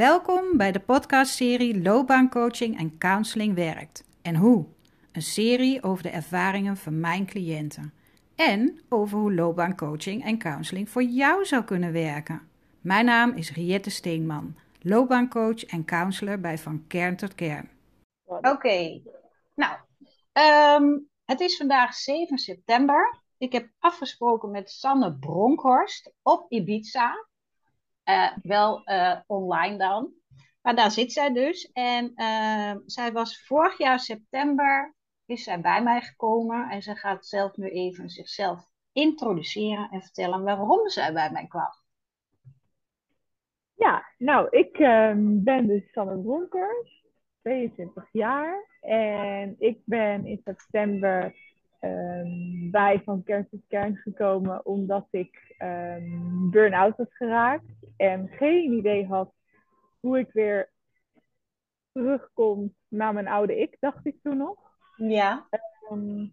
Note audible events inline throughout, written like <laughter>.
Welkom bij de podcastserie Loopbaancoaching en Counseling werkt. En hoe? Een serie over de ervaringen van mijn cliënten. En over hoe loopbaancoaching en counseling voor jou zou kunnen werken. Mijn naam is Riette Steenman, loopbaancoach en counselor bij Van Kern tot Kern. Oké, nou, ehm, het is vandaag 7 september. Ik heb afgesproken met Sanne Bronkhorst op Ibiza. Uh, wel uh, online dan. Maar daar zit zij dus. En uh, zij was vorig jaar september is zij bij mij gekomen. En ze gaat zelf nu even zichzelf introduceren en vertellen waarom zij bij mij kwam. Ja, nou, ik ehm, ben dus Sanne Bronkers, 22 jaar. En ik ben in september um, bij Van Kern tot Kern gekomen omdat ik um, burn-out was geraakt en geen idee had hoe ik weer terugkom naar mijn oude ik, dacht ik toen nog. Ja. Um,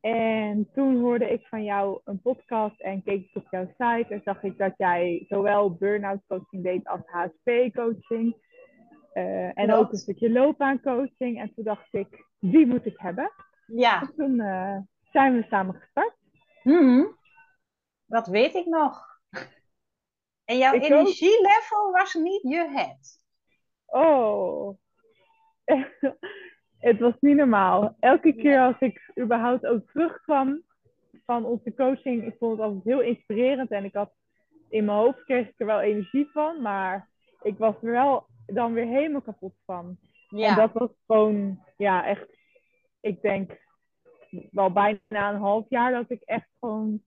en toen hoorde ik van jou een podcast en keek ik op jouw site en zag ik dat jij zowel burn-out coaching deed als HSP coaching. Uh, en ook een stukje loopbaancoaching. En toen dacht ik, die moet ik hebben. Ja. En toen uh, zijn we samen gestart. Mm Dat weet ik nog. En jouw ik energielevel ook. was niet je het. Oh. <laughs> het was niet normaal. Elke keer als ik überhaupt ook terugkwam van onze coaching, ik vond het altijd heel inspirerend en ik had in mijn hoofd kreeg ik er wel energie van, maar ik was er wel dan weer helemaal kapot van. Ja. En dat was gewoon, ja, echt, ik denk wel bijna een half jaar dat ik echt gewoon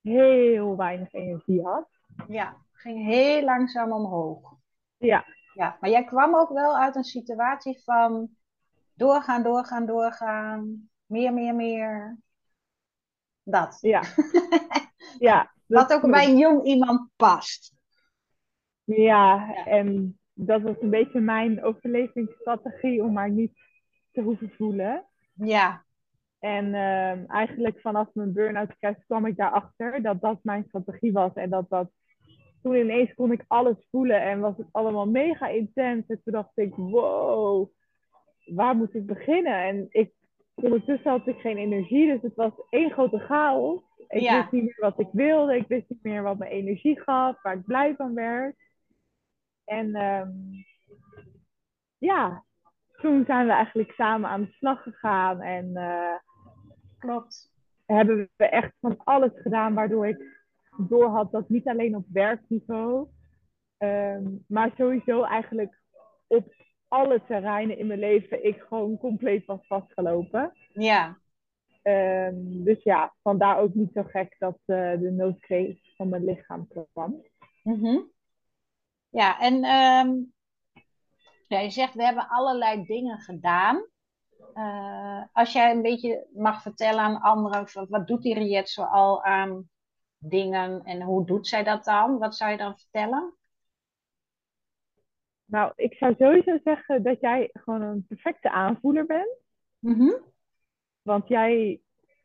heel weinig energie had. Ja, ging heel langzaam omhoog. Ja. Ja, maar jij kwam ook wel uit een situatie van doorgaan, doorgaan, doorgaan, meer, meer, meer. Dat. Ja. <laughs> ja Wat ook bij een jong iemand past. Ja, ja, en dat was een beetje mijn overlevingsstrategie om maar niet te hoeven voelen. Ja. En uh, eigenlijk vanaf mijn burn-out kwam ik daarachter dat dat mijn strategie was. En dat dat toen ineens kon ik alles voelen en was het allemaal mega intens. En toen dacht ik, wow, waar moet ik beginnen? En ik, ondertussen had ik geen energie, dus het was één grote chaos. Ik ja. wist niet meer wat ik wilde, ik wist niet meer wat mijn energie gaf, waar ik blij van werd. En um, ja, toen zijn we eigenlijk samen aan de slag gegaan en uh, klopt. Hebben we echt van alles gedaan waardoor ik door had dat niet alleen op werkniveau, um, maar sowieso eigenlijk op alle terreinen in mijn leven ik gewoon compleet was vastgelopen. Ja. Um, dus ja, vandaar ook niet zo gek dat uh, de noodkreet van mijn lichaam kwam. Mm -hmm. Ja, en um, ja, je zegt we hebben allerlei dingen gedaan. Uh, als jij een beetje mag vertellen aan anderen, wat doet die Riet zo al aan dingen en hoe doet zij dat dan? Wat zou je dan vertellen? Nou, ik zou sowieso zeggen dat jij gewoon een perfecte aanvoeler bent. Mm -hmm. Want jij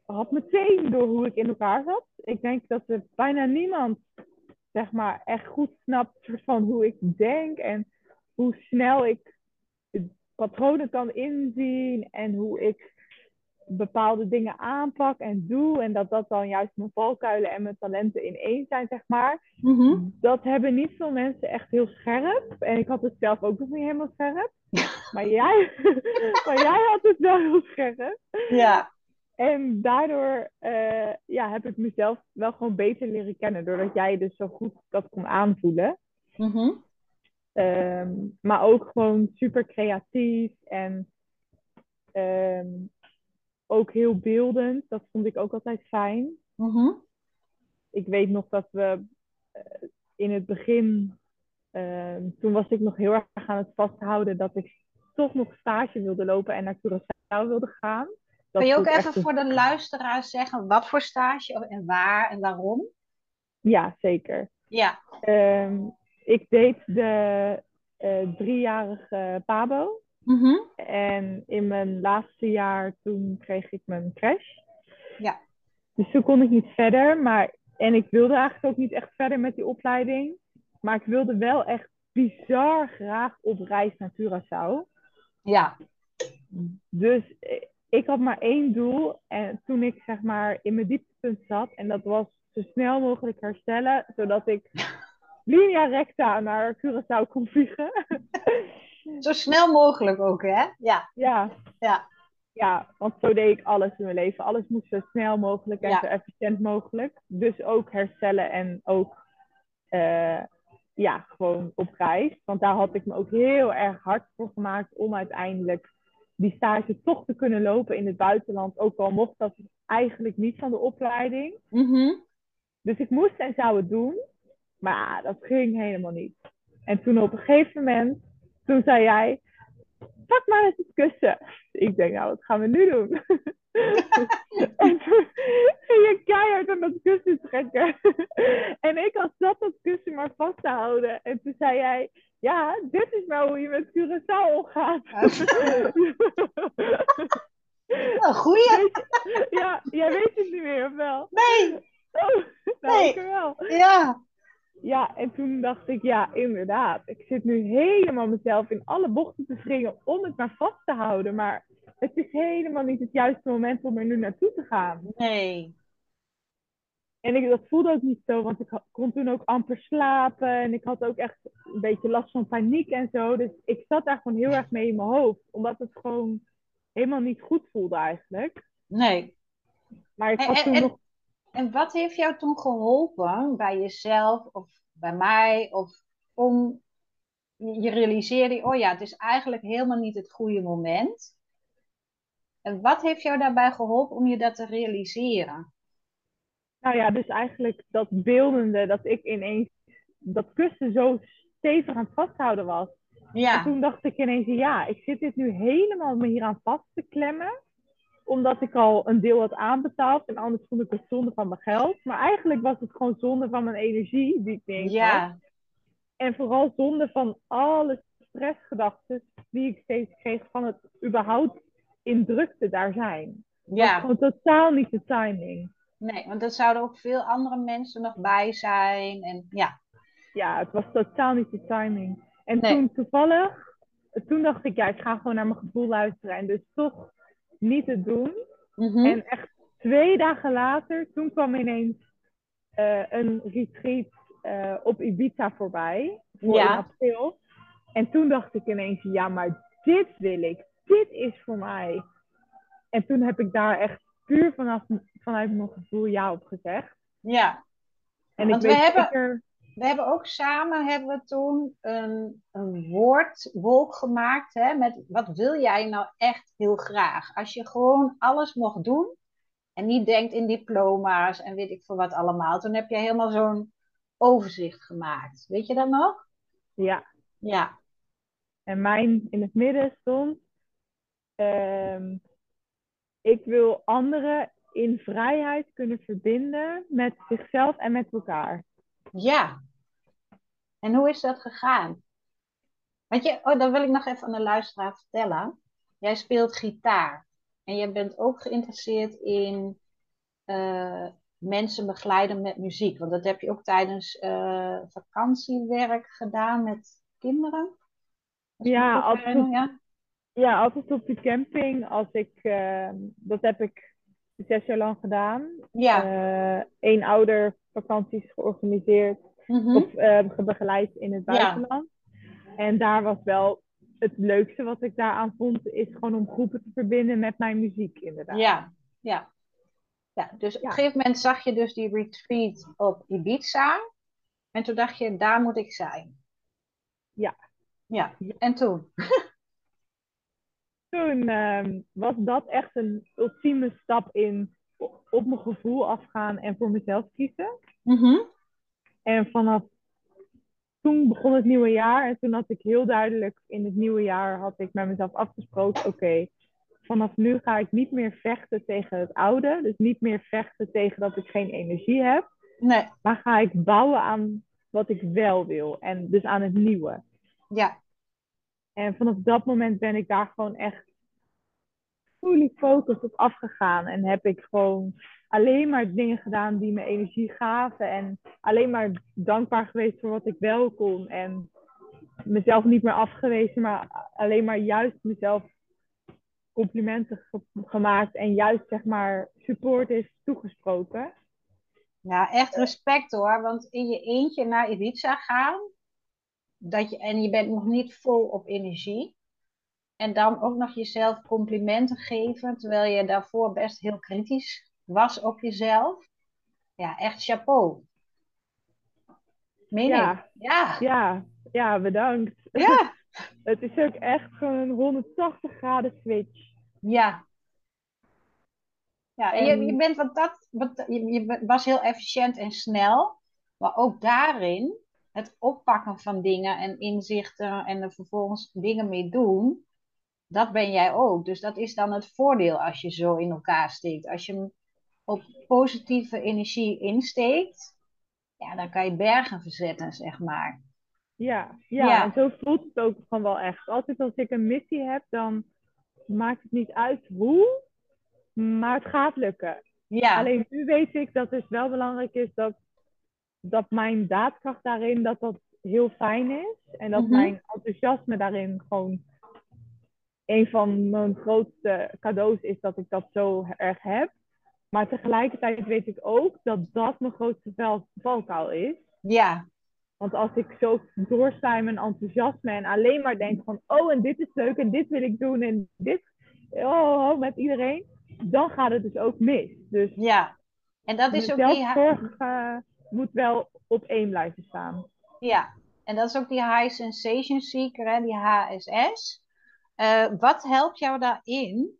had meteen door hoe ik in elkaar zat. Ik denk dat er bijna niemand, zeg maar, echt goed snapt van hoe ik denk en hoe snel ik patronen kan inzien en hoe ik bepaalde dingen aanpak en doe. En dat dat dan juist mijn valkuilen en mijn talenten in één zijn, zeg maar. Mm -hmm. Dat hebben niet veel mensen echt heel scherp. En ik had het zelf ook nog niet helemaal scherp. <laughs> maar, jij, <laughs> maar jij had het wel heel scherp. Ja. En daardoor uh, ja, heb ik mezelf wel gewoon beter leren kennen. Doordat jij dus zo goed dat kon aanvoelen. Mm -hmm. Um, maar ook gewoon super creatief en um, ook heel beeldend. Dat vond ik ook altijd fijn. Mm -hmm. Ik weet nog dat we uh, in het begin, uh, toen was ik nog heel erg aan het vasthouden dat ik toch nog stage wilde lopen en naar Curaçao wilde gaan. Dat Kun je ook even voor de luisteraars zeggen wat voor stage en waar en waarom? Ja, zeker. Ja. Um, ik deed de uh, driejarige PABO. Mm -hmm. En in mijn laatste jaar toen kreeg ik mijn crash. Ja. Dus toen kon ik niet verder. Maar, en ik wilde eigenlijk ook niet echt verder met die opleiding. Maar ik wilde wel echt bizar graag op reis naar Curaçao. Ja. Dus eh, ik had maar één doel. En toen ik zeg maar in mijn dieptepunt zat. En dat was zo snel mogelijk herstellen. Zodat ik <laughs> linea recta naar Curaçao kon vliegen. <laughs> Zo snel mogelijk ook, hè? Ja. Ja. Ja. Ja, want zo deed ik alles in mijn leven. Alles moest zo snel mogelijk en Ja. zo efficiënt mogelijk. Dus ook herstellen en ook eh, ja, gewoon op reis. Want daar had ik me ook heel erg hard voor gemaakt om uiteindelijk die stage toch te kunnen lopen in het buitenland. Ook al mocht dat eigenlijk niet van de opleiding. Mhm. Dus ik moest en zou het doen. Maar dat ging helemaal niet. En toen op een gegeven moment, toen zei jij, pak maar eens het kussen. Ik denk, nou, wat gaan we nu doen? <laughs> en toen ging je keihard aan dat kussen trekken. en ik had zat dat kussen maar vast te houden. En toen zei jij, ja, dit is nou hoe je met Curaçao omgaat. <laughs> Een goeie. ja, jij weet het niet meer, of wel? Nee. Oh, nou, Nee. wel. Ja. Ja, en toen dacht ik, ja, inderdaad. Ik zit nu helemaal mezelf in alle bochten te wringen om het maar vast te houden. Maar het is helemaal niet het juiste moment om er nu naartoe te gaan. Nee. En ik, dat voelde ook niet zo, want ik kon toen ook amper slapen. En ik had ook echt een beetje last van paniek en zo. Dus ik zat daar gewoon heel erg mee in mijn hoofd. Omdat het gewoon helemaal niet goed voelde eigenlijk. Nee. Maar ik had en- toen en- nog... En wat heeft jou toen geholpen bij jezelf of bij mij? Of om je realiseerde, oh ja, het is eigenlijk helemaal niet het goede moment. En wat heeft jou daarbij geholpen om je dat te realiseren? Nou ja, dus eigenlijk dat beeldende, dat ik ineens dat kussen zo stevig aan het vasthouden was. En Ja, toen dacht ik ineens, ja, ik zit dit nu helemaal me hier aan vast te klemmen. Omdat ik al een deel had aanbetaald en anders vond ik het zonde van mijn geld. Maar eigenlijk was het gewoon zonde van mijn energie die ik had. ja, En vooral zonde van alle stressgedachten die ik steeds kreeg van het überhaupt in drukte daar zijn. Was ja. gewoon totaal niet de timing. Nee, want er zouden ook veel andere mensen nog bij zijn. En ja, ja, het was totaal niet de timing. En Nee. toen toevallig, toen dacht ik, ja, ik ga gewoon naar mijn gevoel luisteren en dus toch niet het doen. Mhm. En echt twee dagen later, toen kwam ineens eh, een retreat eh, op Ibiza voorbij, voor Ja. in april. En toen dacht ik ineens, ja, maar dit wil ik, dit is voor mij. En toen heb ik daar echt puur vanaf, vanuit mijn gevoel ja op gezegd. ja. En Want ik we weet hebben- zeker... We hebben ook samen hebben we toen een, een woordwolk gemaakt hè, met wat wil jij nou echt heel graag? Als je gewoon alles mocht doen en niet denkt in diploma's en weet ik veel wat allemaal. Toen heb je helemaal zo'n overzicht gemaakt. Weet je dat nog? Ja, Ja, En mijn in het midden stond: ehm, Ik wil anderen in vrijheid kunnen verbinden met zichzelf en met elkaar. Ja. En hoe is dat gegaan? Want je, oh, dat wil ik nog even aan de luisteraar vertellen. Jij speelt gitaar en je bent ook geïnteresseerd in eh, mensen begeleiden met muziek. Want dat heb je ook tijdens eh, vakantiewerk gedaan met kinderen. Ja, altijd ja. Ja, altijd op de camping. Als ik, ehm, dat heb ik zes jaar lang gedaan. Ja. Eh één ouder vakanties georganiseerd mhm. of eh, begeleid in het Ja. buitenland. En daar was wel het leukste wat ik daaraan vond, is gewoon om groepen te verbinden met mijn muziek, inderdaad. Ja, ja. ja. Dus op een gegeven moment zag je dus die retreat op Ibiza. En toen dacht je, daar moet ik zijn. Ja. Ja, en toen? <laughs> toen ehm, was dat echt een ultieme stap in op mijn gevoel afgaan en voor mezelf kiezen. Mhm. En vanaf toen begon het nieuwe jaar en toen had ik heel duidelijk in het nieuwe jaar had ik met mezelf afgesproken, oké, vanaf nu ga ik niet meer vechten tegen het oude, dus niet meer vechten tegen dat ik geen energie heb, Nee, maar ga ik bouwen aan wat ik wel wil en dus aan het nieuwe. ja. En vanaf dat moment ben ik daar gewoon echt fully focused op afgegaan. En heb ik gewoon alleen maar dingen gedaan die me energie gaven. En alleen maar dankbaar geweest voor wat ik wel kon. En mezelf niet meer afgewezen, maar alleen maar juist mezelf complimenten gemaakt. En juist zeg maar support is toegesproken. Ja, echt respect hoor. Want in je eentje naar Ibiza gaan. Dat je, en je bent nog niet vol op energie. En dan ook nog jezelf complimenten geven. Terwijl je daarvoor best heel kritisch was op jezelf. Ja, echt chapeau. Meen ja. Ja. ja. Ja, bedankt. Ja. <laughs> Het is ook echt gewoon een 180 graden switch. Ja, ja, en je, je bent wat dat, wat, je, je was heel efficiënt en snel, maar ook daarin het oppakken van dingen en inzichten en er vervolgens dingen mee doen, dat ben jij ook. Dus dat is dan het voordeel als je zo in elkaar steekt. Als je hem op positieve energie insteekt, ja, dan kan je bergen verzetten, zeg maar. Ja, ja, ja. en zo voelt het ook gewoon wel echt. Altijd als ik een missie heb, dan maakt het niet uit hoe, maar het gaat lukken. Ja. Alleen nu weet ik dat het wel belangrijk is dat, dat mijn daadkracht daarin dat dat heel fijn is. En dat mhm. mijn enthousiasme daarin gewoon een van mijn grootste cadeaus is dat ik dat zo erg heb. Maar tegelijkertijd weet ik ook dat dat mijn grootste valkuil is. Ja. Want als ik zo doorsta in mijn enthousiasme en alleen maar denk van, oh, en dit is leuk en dit wil ik doen en dit, oh, oh met iedereen, dan gaat het dus ook mis. Dus ja, en dat is ook die... Zorg, uh, moet wel op één blijven staan. Ja, en dat is ook die High Sensation Seeker, hè, die HSS. Uh, eh, wat helpt jou daarin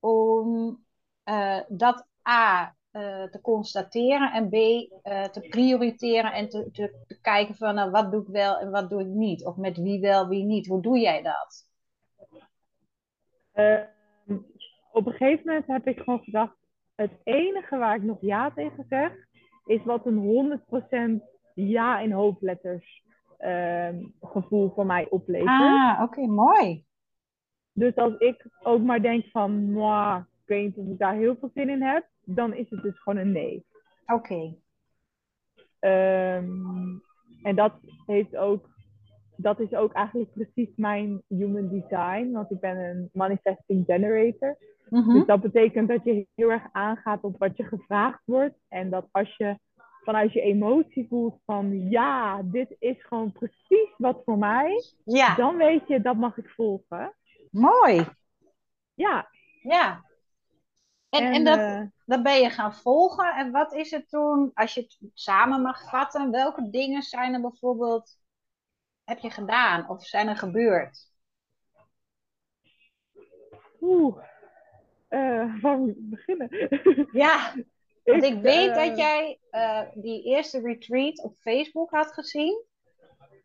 om uh, dat A te constateren en B te prioriteren en te, te, te kijken van nou, wat doe ik wel en wat doe ik niet? Of met wie wel, wie niet? Hoe doe jij dat? op een gegeven moment heb ik gewoon gedacht, het enige waar ik nog ja tegen zeg, is wat een 100% ja in hoofdletters ehm, gevoel voor mij oplevert. Ah, oké, mooi. Dus als ik ook maar denk van, moi, ik weet niet of ik daar heel veel zin in heb, dan is het dus gewoon een nee. Oké. Ehm, en dat heeft ook dat is ook eigenlijk precies mijn human design, want ik ben een manifesting generator. Mhm. Dus dat betekent dat je heel erg aangaat op wat je gevraagd wordt. En dat als je vanuit je emotie voelt van ja, dit is gewoon precies wat voor mij. Ja. Dan weet je, dat mag ik volgen. Mooi. Ja. Ja. En, en, dat, uh, dat ben je gaan volgen. En wat is het toen, als je het samen mag vatten, welke dingen zijn er bijvoorbeeld, heb je gedaan of zijn er gebeurd? Oeh, uh, waar moet ik beginnen? <laughs> Ja, want ik, weet dat eh, jij uh, die eerste retreat op Facebook had gezien.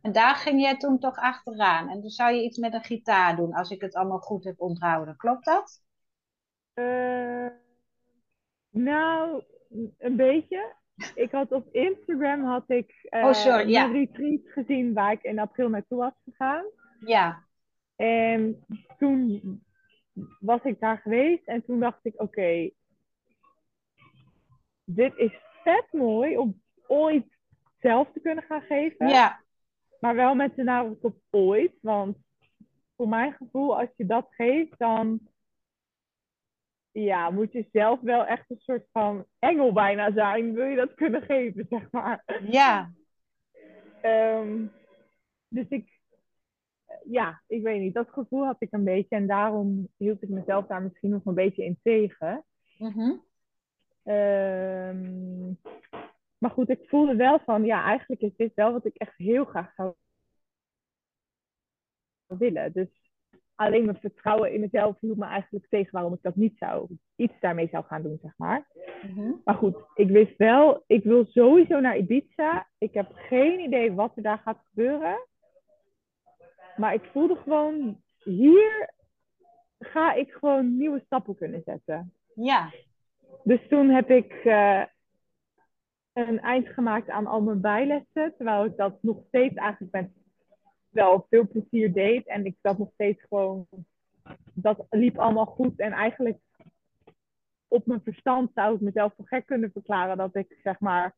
En daar ging jij toen toch achteraan. En toen zou je iets met een gitaar doen, als ik het allemaal goed heb onthouden. Klopt dat? nou, een beetje. Ik had op Instagram had ik oh, sorry, ja. een retreat gezien waar ik in april naartoe was gegaan. Ja. En toen was ik daar geweest en toen dacht ik, oké, dit is vet mooi om ooit zelf te kunnen gaan geven. Ja. Maar wel met de nadruk op ooit, want voor mijn gevoel, als je dat geeft, dan ja, moet je zelf wel echt een soort van engel bijna zijn, wil je dat kunnen geven, zeg maar. Ja. Um, dus ik, ja, ik weet niet. Dat gevoel had ik een beetje. En daarom hield ik mezelf daar misschien nog een beetje in tegen. Mm maar goed, ik voelde wel van, ja, eigenlijk is dit wel wat ik echt heel graag zou willen. Dus alleen mijn vertrouwen in mezelf hield me eigenlijk tegen waarom ik dat niet zou, iets daarmee zou gaan doen, zeg maar. Mhm. Maar goed, ik wist wel, ik wil sowieso naar Ibiza. Ik heb geen idee wat er daar gaat gebeuren. Maar ik voelde gewoon, hier ga ik gewoon nieuwe stappen kunnen zetten. Ja. Dus toen heb ik uh, een eind gemaakt aan al mijn bijlessen. Terwijl ik dat nog steeds eigenlijk met wel veel plezier deed. En ik dat nog steeds gewoon dat liep allemaal goed. En eigenlijk op mijn verstand zou ik mezelf voor gek kunnen verklaren dat ik zeg maar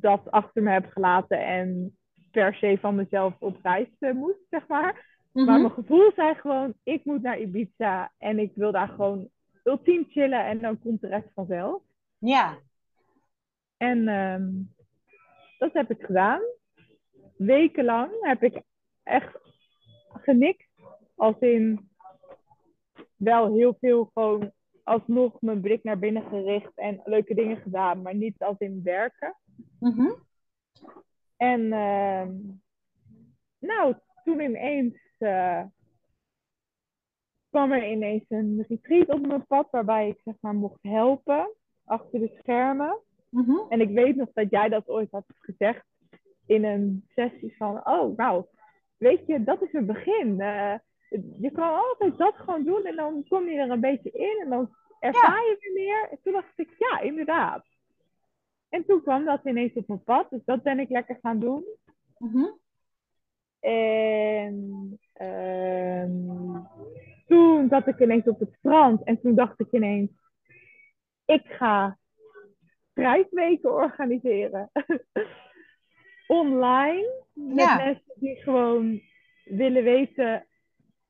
dat achter me heb gelaten en per se van mezelf op reis uh, moest, zeg maar. Maar Mhm. mijn gevoel zei gewoon, ik moet naar Ibiza en ik wil daar gewoon ultiem chillen en dan komt de rest vanzelf. Ja. En ehm, dat heb ik gedaan. Wekenlang heb ik echt genikt. Als in wel heel veel gewoon alsnog mijn blik naar binnen gericht en leuke dingen gedaan, maar niet als in werken. Mhm. En ehm, nou, toen ineens eh, kwam er ineens een retreat op mijn pad waarbij ik zeg maar mocht helpen achter de schermen. Mhm. En ik weet nog dat jij dat ooit had gezegd in een sessie van, oh nou, weet je, dat is een begin. Eh, je kan altijd dat gewoon doen en dan kom je er een beetje in en dan ervaar je weer meer. En toen dacht ik, ja, inderdaad. En toen kwam dat ineens op mijn pad, dus dat ben ik lekker gaan doen. Mhm. En ehm, toen zat ik ineens op het strand en toen dacht ik ineens, ik ga schrijfweken organiseren. <laughs> Online, met Ja. mensen die gewoon willen weten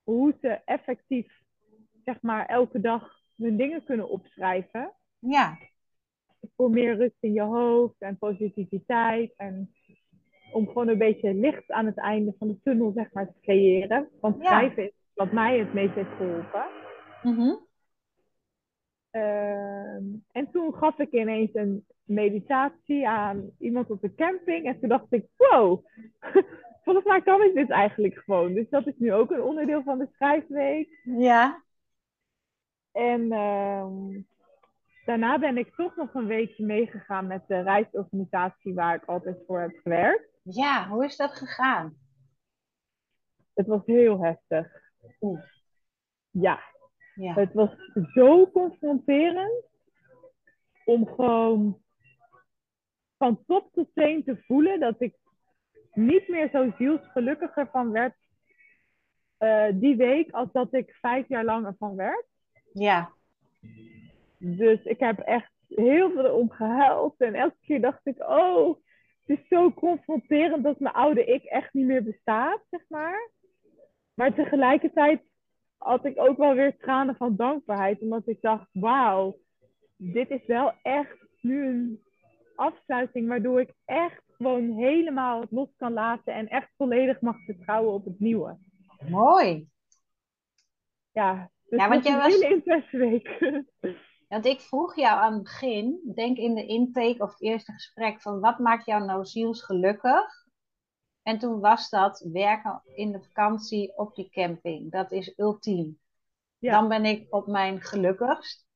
hoe ze effectief, zeg maar, elke dag hun dingen kunnen opschrijven. Ja. Voor meer rust in je hoofd en positiviteit. En om gewoon een beetje licht aan het einde van de tunnel, zeg maar, te creëren. Want Ja. schrijven is wat mij het meest heeft geholpen. Mhm. Ehm, en toen gaf ik ineens een meditatie aan iemand op de camping. En toen dacht ik, wow, <laughs> volgens mij kan ik dit eigenlijk gewoon. Dus dat is nu ook een onderdeel van de schrijfweek. Ja. En ehm, daarna ben ik toch nog een weekje meegegaan met de reisorganisatie waar ik altijd voor heb gewerkt. Ja, hoe is dat gegaan? Het was heel heftig. Oeh. Ja, Ja. Het was zo confronterend om gewoon van top tot teen te voelen dat ik niet meer zo zielsgelukkiger van werd eh, die week als dat ik vijf jaar lang ervan werd. Ja. Dus ik heb echt heel veel erom gehuild en elke keer dacht ik, oh, het is zo confronterend dat mijn oude ik echt niet meer bestaat, zeg maar. Maar tegelijkertijd had ik ook wel weer tranen van dankbaarheid. Omdat ik dacht, wauw, dit is wel echt nu een afsluiting waardoor ik echt gewoon helemaal het los kan laten en echt volledig mag vertrouwen op het nieuwe. Mooi. Ja, dus Ja, want was jij een was- hele intense week. <laughs> Want ik vroeg jou aan het begin, denk in de intake of het eerste gesprek, van wat maakt jou nou zielsgelukkig? En toen was dat werken in de vakantie op die camping. Dat is ultiem. Ja. Dan ben ik op mijn gelukkigst.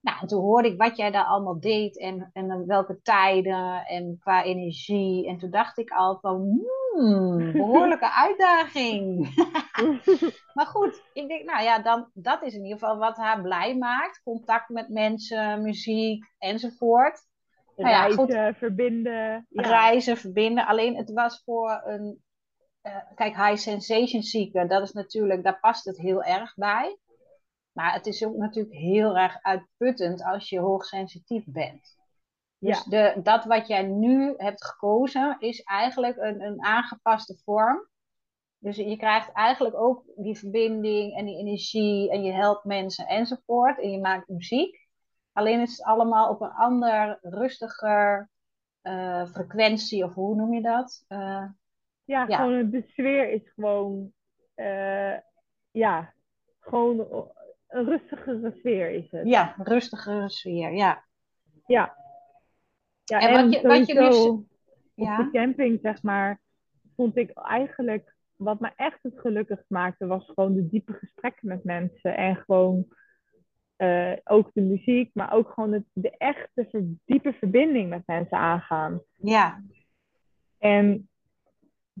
Nou, en toen hoorde ik wat jij daar allemaal deed en, en welke tijden en qua energie. En toen dacht ik al van, hmm, <laughs> behoorlijke uitdaging. <laughs> Maar goed, ik denk, nou ja, dan, dat is in ieder geval wat haar blij maakt. Contact met mensen, muziek enzovoort. Nou ja, goed. Reizen, verbinden. Ja. Reizen, verbinden. Alleen het was voor een, eh, kijk, high sensation seeker, dat is natuurlijk, daar past het heel erg bij. Maar het is ook natuurlijk heel erg uitputtend als je hoogsensitief bent. Dus de, dat wat jij nu hebt gekozen is eigenlijk een, een aangepaste vorm. Dus je krijgt eigenlijk ook die verbinding en die energie en je helpt mensen enzovoort. En je maakt muziek. Alleen is het allemaal op een ander, rustiger eh, frequentie, of hoe noem je dat? Eh, Ja, Ja. gewoon de sfeer is gewoon, eh, ja, gewoon een rustigere sfeer is het. ja, rustigere sfeer, ja. Ja. Ja, En wat je- wat je op Ja, de camping, zeg maar, vond ik eigenlijk, wat me echt het gelukkigst maakte, was gewoon de diepe gesprekken met mensen. En gewoon eh, ook de muziek, maar ook gewoon het, de echte diepe verbinding met mensen aangaan. ja, En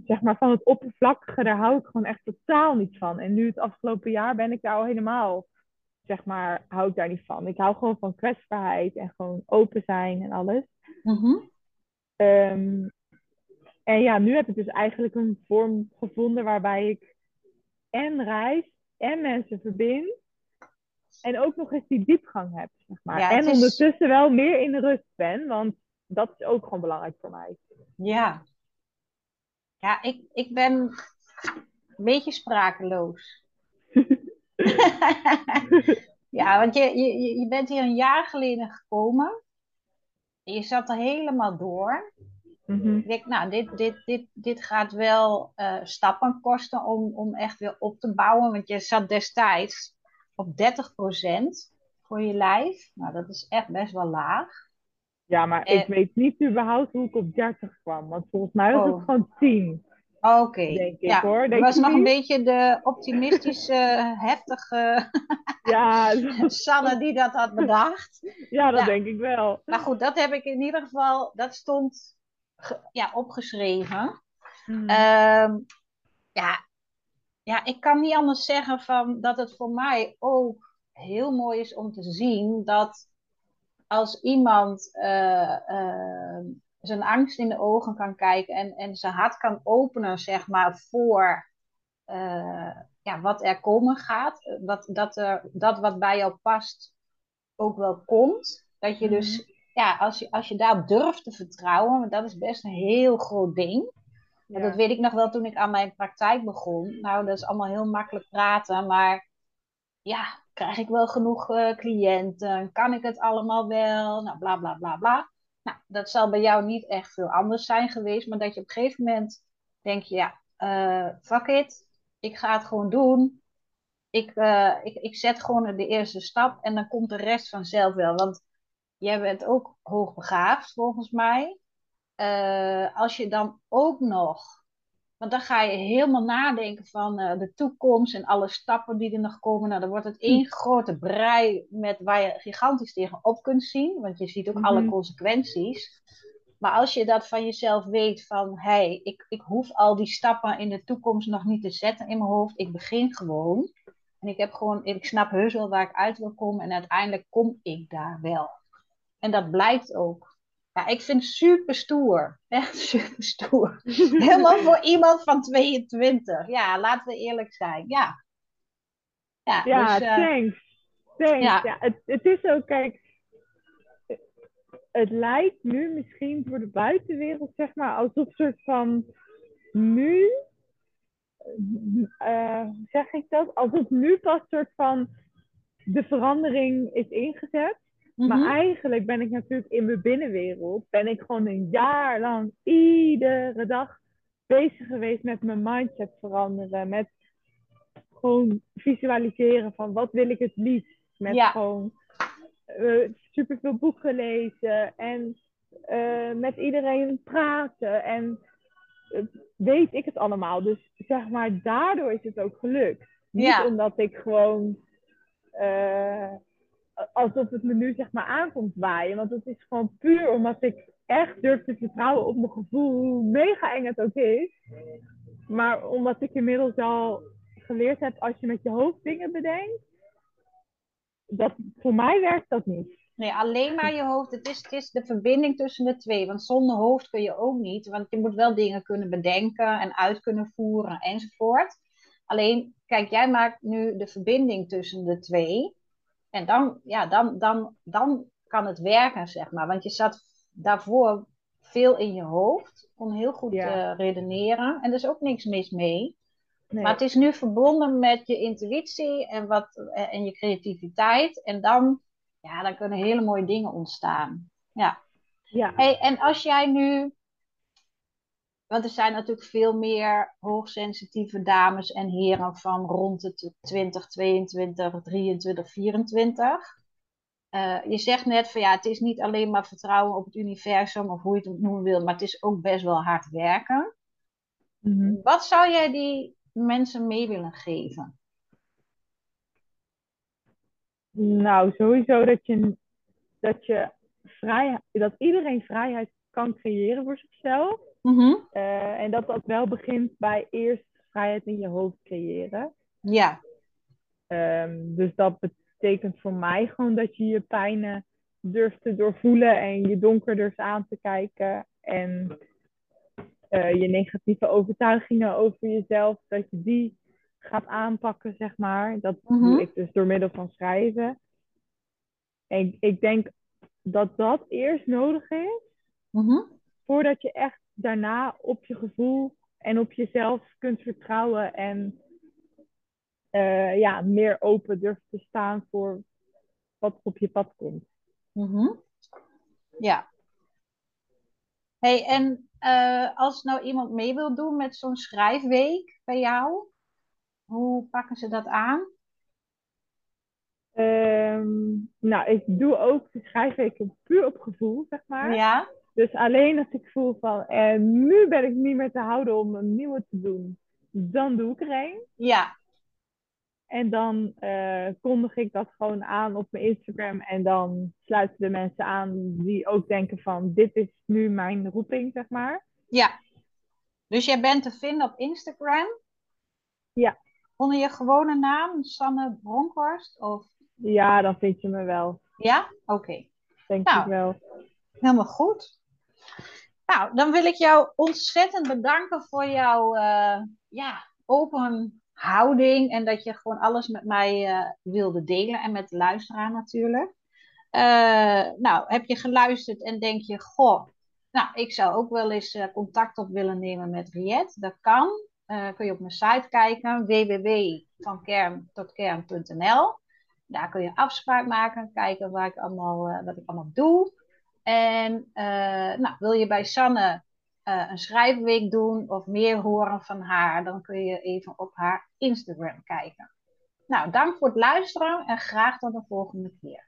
zeg maar van het oppervlakkige, daar hou ik gewoon echt totaal niet van. En nu het afgelopen jaar ben ik daar al helemaal, zeg maar, hou ik daar niet van. Ik hou gewoon van kwetsbaarheid en gewoon open zijn en alles. mhm, Ehm, en ja, nu heb ik dus eigenlijk een vorm gevonden waarbij ik en reis en mensen verbindt. En ook nog eens die diepgang hebt, zeg maar. Ja, en is- ondertussen wel meer in de rust ben, want dat is ook gewoon belangrijk voor mij. Ja. Ja, ik, ik ben een beetje sprakeloos. <laughs> Ja, want je, je, je- je bent hier een jaar geleden gekomen. En je zat er helemaal door. Mhm. Ik denk, nou, dit, dit, dit, dit gaat wel eh, stappen kosten om, om echt weer op te bouwen. Want je zat destijds op 30% voor je lijf. Nou, dat is echt best wel laag. Ja, maar ik weet niet überhaupt hoe ik op 30 kwam. Want volgens mij was Oh. het gewoon 10. Oké, Denk ik, ja. hoor. Denk was je nog een beetje de optimistische, <laughs> heftige <laughs> Ja, Sanne die dat had bedacht. ja dat Ja. denk ik wel. Maar goed, dat heb ik in ieder geval, dat stond ja, opgeschreven. Mhm. Ehm, ja, ja, ik kan niet anders zeggen van dat het voor mij ook heel mooi is om te zien dat als iemand eh, eh, zijn angst in de ogen kan kijken en, en zijn hart kan openen, zeg maar, voor eh, ja, wat er komen gaat, wat, dat, er, dat wat bij jou past ook wel komt. Dat je dus, ja, als je, als je daarop durft te vertrouwen, want dat is best een heel groot ding. Ja. Dat weet ik nog wel toen ik aan mijn praktijk begon. Nou, dat is allemaal heel makkelijk praten, maar ja, krijg ik wel genoeg eh, cliënten? Kan ik het allemaal wel? Nou, bla bla bla bla. Nou, dat zal bij jou niet echt veel anders zijn geweest, maar dat je op een gegeven moment denk je, ja, eh, fuck it, ik ga het gewoon doen. Ik, eh, ik, ik zet gewoon de eerste stap en dan komt de rest vanzelf wel. Want jij bent ook hoogbegaafd, volgens mij. Eh, als je dan ook nog want dan ga je helemaal nadenken van eh, de toekomst en alle stappen die er nog komen. Nou, dan wordt het één grote brei met waar je gigantisch tegenop kunt zien. Want je ziet ook alle Mhm. consequenties. Maar als je dat van jezelf weet van, hé, hey, ik, ik hoef al die stappen in de toekomst nog niet te zetten in mijn hoofd. Ik begin gewoon. En ik heb gewoon, ik snap heus wel waar ik uit wil komen. En uiteindelijk kom ik daar wel. En dat blijkt ook. Ja, ik vind het super stoer. <laughs> Echt super stoer. <laughs> Helemaal voor iemand van 22. Ja, laten we eerlijk zijn. Ja. Ja, Ja, dus, eh, thanks. Thanks. ja. Ja. het, het is ook, kijk, het lijkt nu misschien voor de buitenwereld, zeg maar, alsof soort van nu, hoe zeg ik dat? Alsof nu pas soort van de verandering is ingezet. Mhm. Maar eigenlijk ben ik natuurlijk in mijn binnenwereld, ben ik gewoon een jaar lang iedere dag bezig geweest met mijn mindset veranderen. Met gewoon visualiseren van wat wil ik het liefst. Met Ja. gewoon super superveel boeken lezen en eh, met iedereen praten. En eh, weet ik het allemaal. Dus zeg maar, daardoor is het ook gelukt. Niet Ja. omdat ik gewoon alsof het me nu zeg maar aankomt waaien. Want het is gewoon puur omdat ik echt durf te vertrouwen op mijn gevoel, hoe mega eng het ook is. Maar omdat ik inmiddels al geleerd heb, als je met je hoofd dingen bedenkt, dat, voor mij werkt dat niet. Nee, alleen maar je hoofd. Het is, het is de verbinding tussen de twee. Want zonder hoofd kun je ook niet. Want je moet wel dingen kunnen bedenken en uit kunnen voeren enzovoort. Alleen, kijk, jij maakt nu de verbinding tussen de twee. En dan, ja, dan, dan, dan kan het werken, zeg maar. Want je zat daarvoor veel in je hoofd. Kon heel goed Ja. redeneren. En er is ook niks mis mee. Nee. Maar het is nu verbonden met je intuïtie en, wat, eh, en je creativiteit. En dan, ja, dan kunnen hele mooie dingen ontstaan. Ja. ja. Hey, en als jij nu. Want er zijn natuurlijk veel meer hoogsensitieve dames en heren van rond de 20, 22, 23, 24. Eh, je zegt net van ja, het is niet alleen maar vertrouwen op het universum of hoe je het noemen wil, maar het is ook best wel hard werken. Mhm. Wat zou jij die mensen mee willen geven? Nou, sowieso dat je, dat je vrij, dat iedereen vrijheid kan creëren voor zichzelf. Mhm. Eh, en dat dat wel begint bij eerst vrijheid in je hoofd creëren. Ja, Ehm, dus dat betekent voor mij gewoon dat je je pijnen durft te doorvoelen en je donker durft aan te kijken. En eh, je negatieve overtuigingen over jezelf, dat je die gaat aanpakken, zeg maar. Dat Mhm. doe ik dus door middel van schrijven. En ik, ik denk dat dat eerst nodig is, Mhm. voordat je echt daarna op je gevoel en op jezelf kunt vertrouwen en eh, ja, meer open durft te staan voor wat op je pad komt. Mhm. Ja. Hey, en eh, als nou iemand mee wil doen met zo'n schrijfweek bij jou, hoe pakken ze dat aan? Ehm, nou, ik doe ook de schrijfweken puur op gevoel, zeg maar. Ja, Dus alleen als ik voel van, en nu ben ik niet meer te houden om een nieuwe te doen, dan doe ik er een. ja, En dan eh, kondig ik dat gewoon aan op mijn Instagram. En dan sluiten de mensen aan die ook denken van, dit is nu mijn roeping, zeg maar. ja. Dus jij bent te vinden op Instagram? Ja. Onder je gewone naam, Sanne Bronkhorst? Of... Ja, dan vind je me wel, Ja? Oké. denk Nou. ik wel. Helemaal goed. Nou, dan wil ik jou ontzettend bedanken voor jouw eh, ja, open houding en dat je gewoon alles met mij eh, wilde delen en met de luisteraar natuurlijk. Eh, nou, heb je geluisterd en denk je, goh, nou, ik zou ook wel eens contact op willen nemen met Riet. Dat kan. Kun je op mijn site kijken, www.vankern.kern.nl. Daar kun je afspraak maken, kijken waar ik allemaal, wat ik allemaal doe. En eh, nou, wil je bij Sanne eh, een schrijfweek doen of meer horen van haar, dan kun je even op haar Instagram kijken. Nou, dank voor het luisteren en graag tot de volgende keer.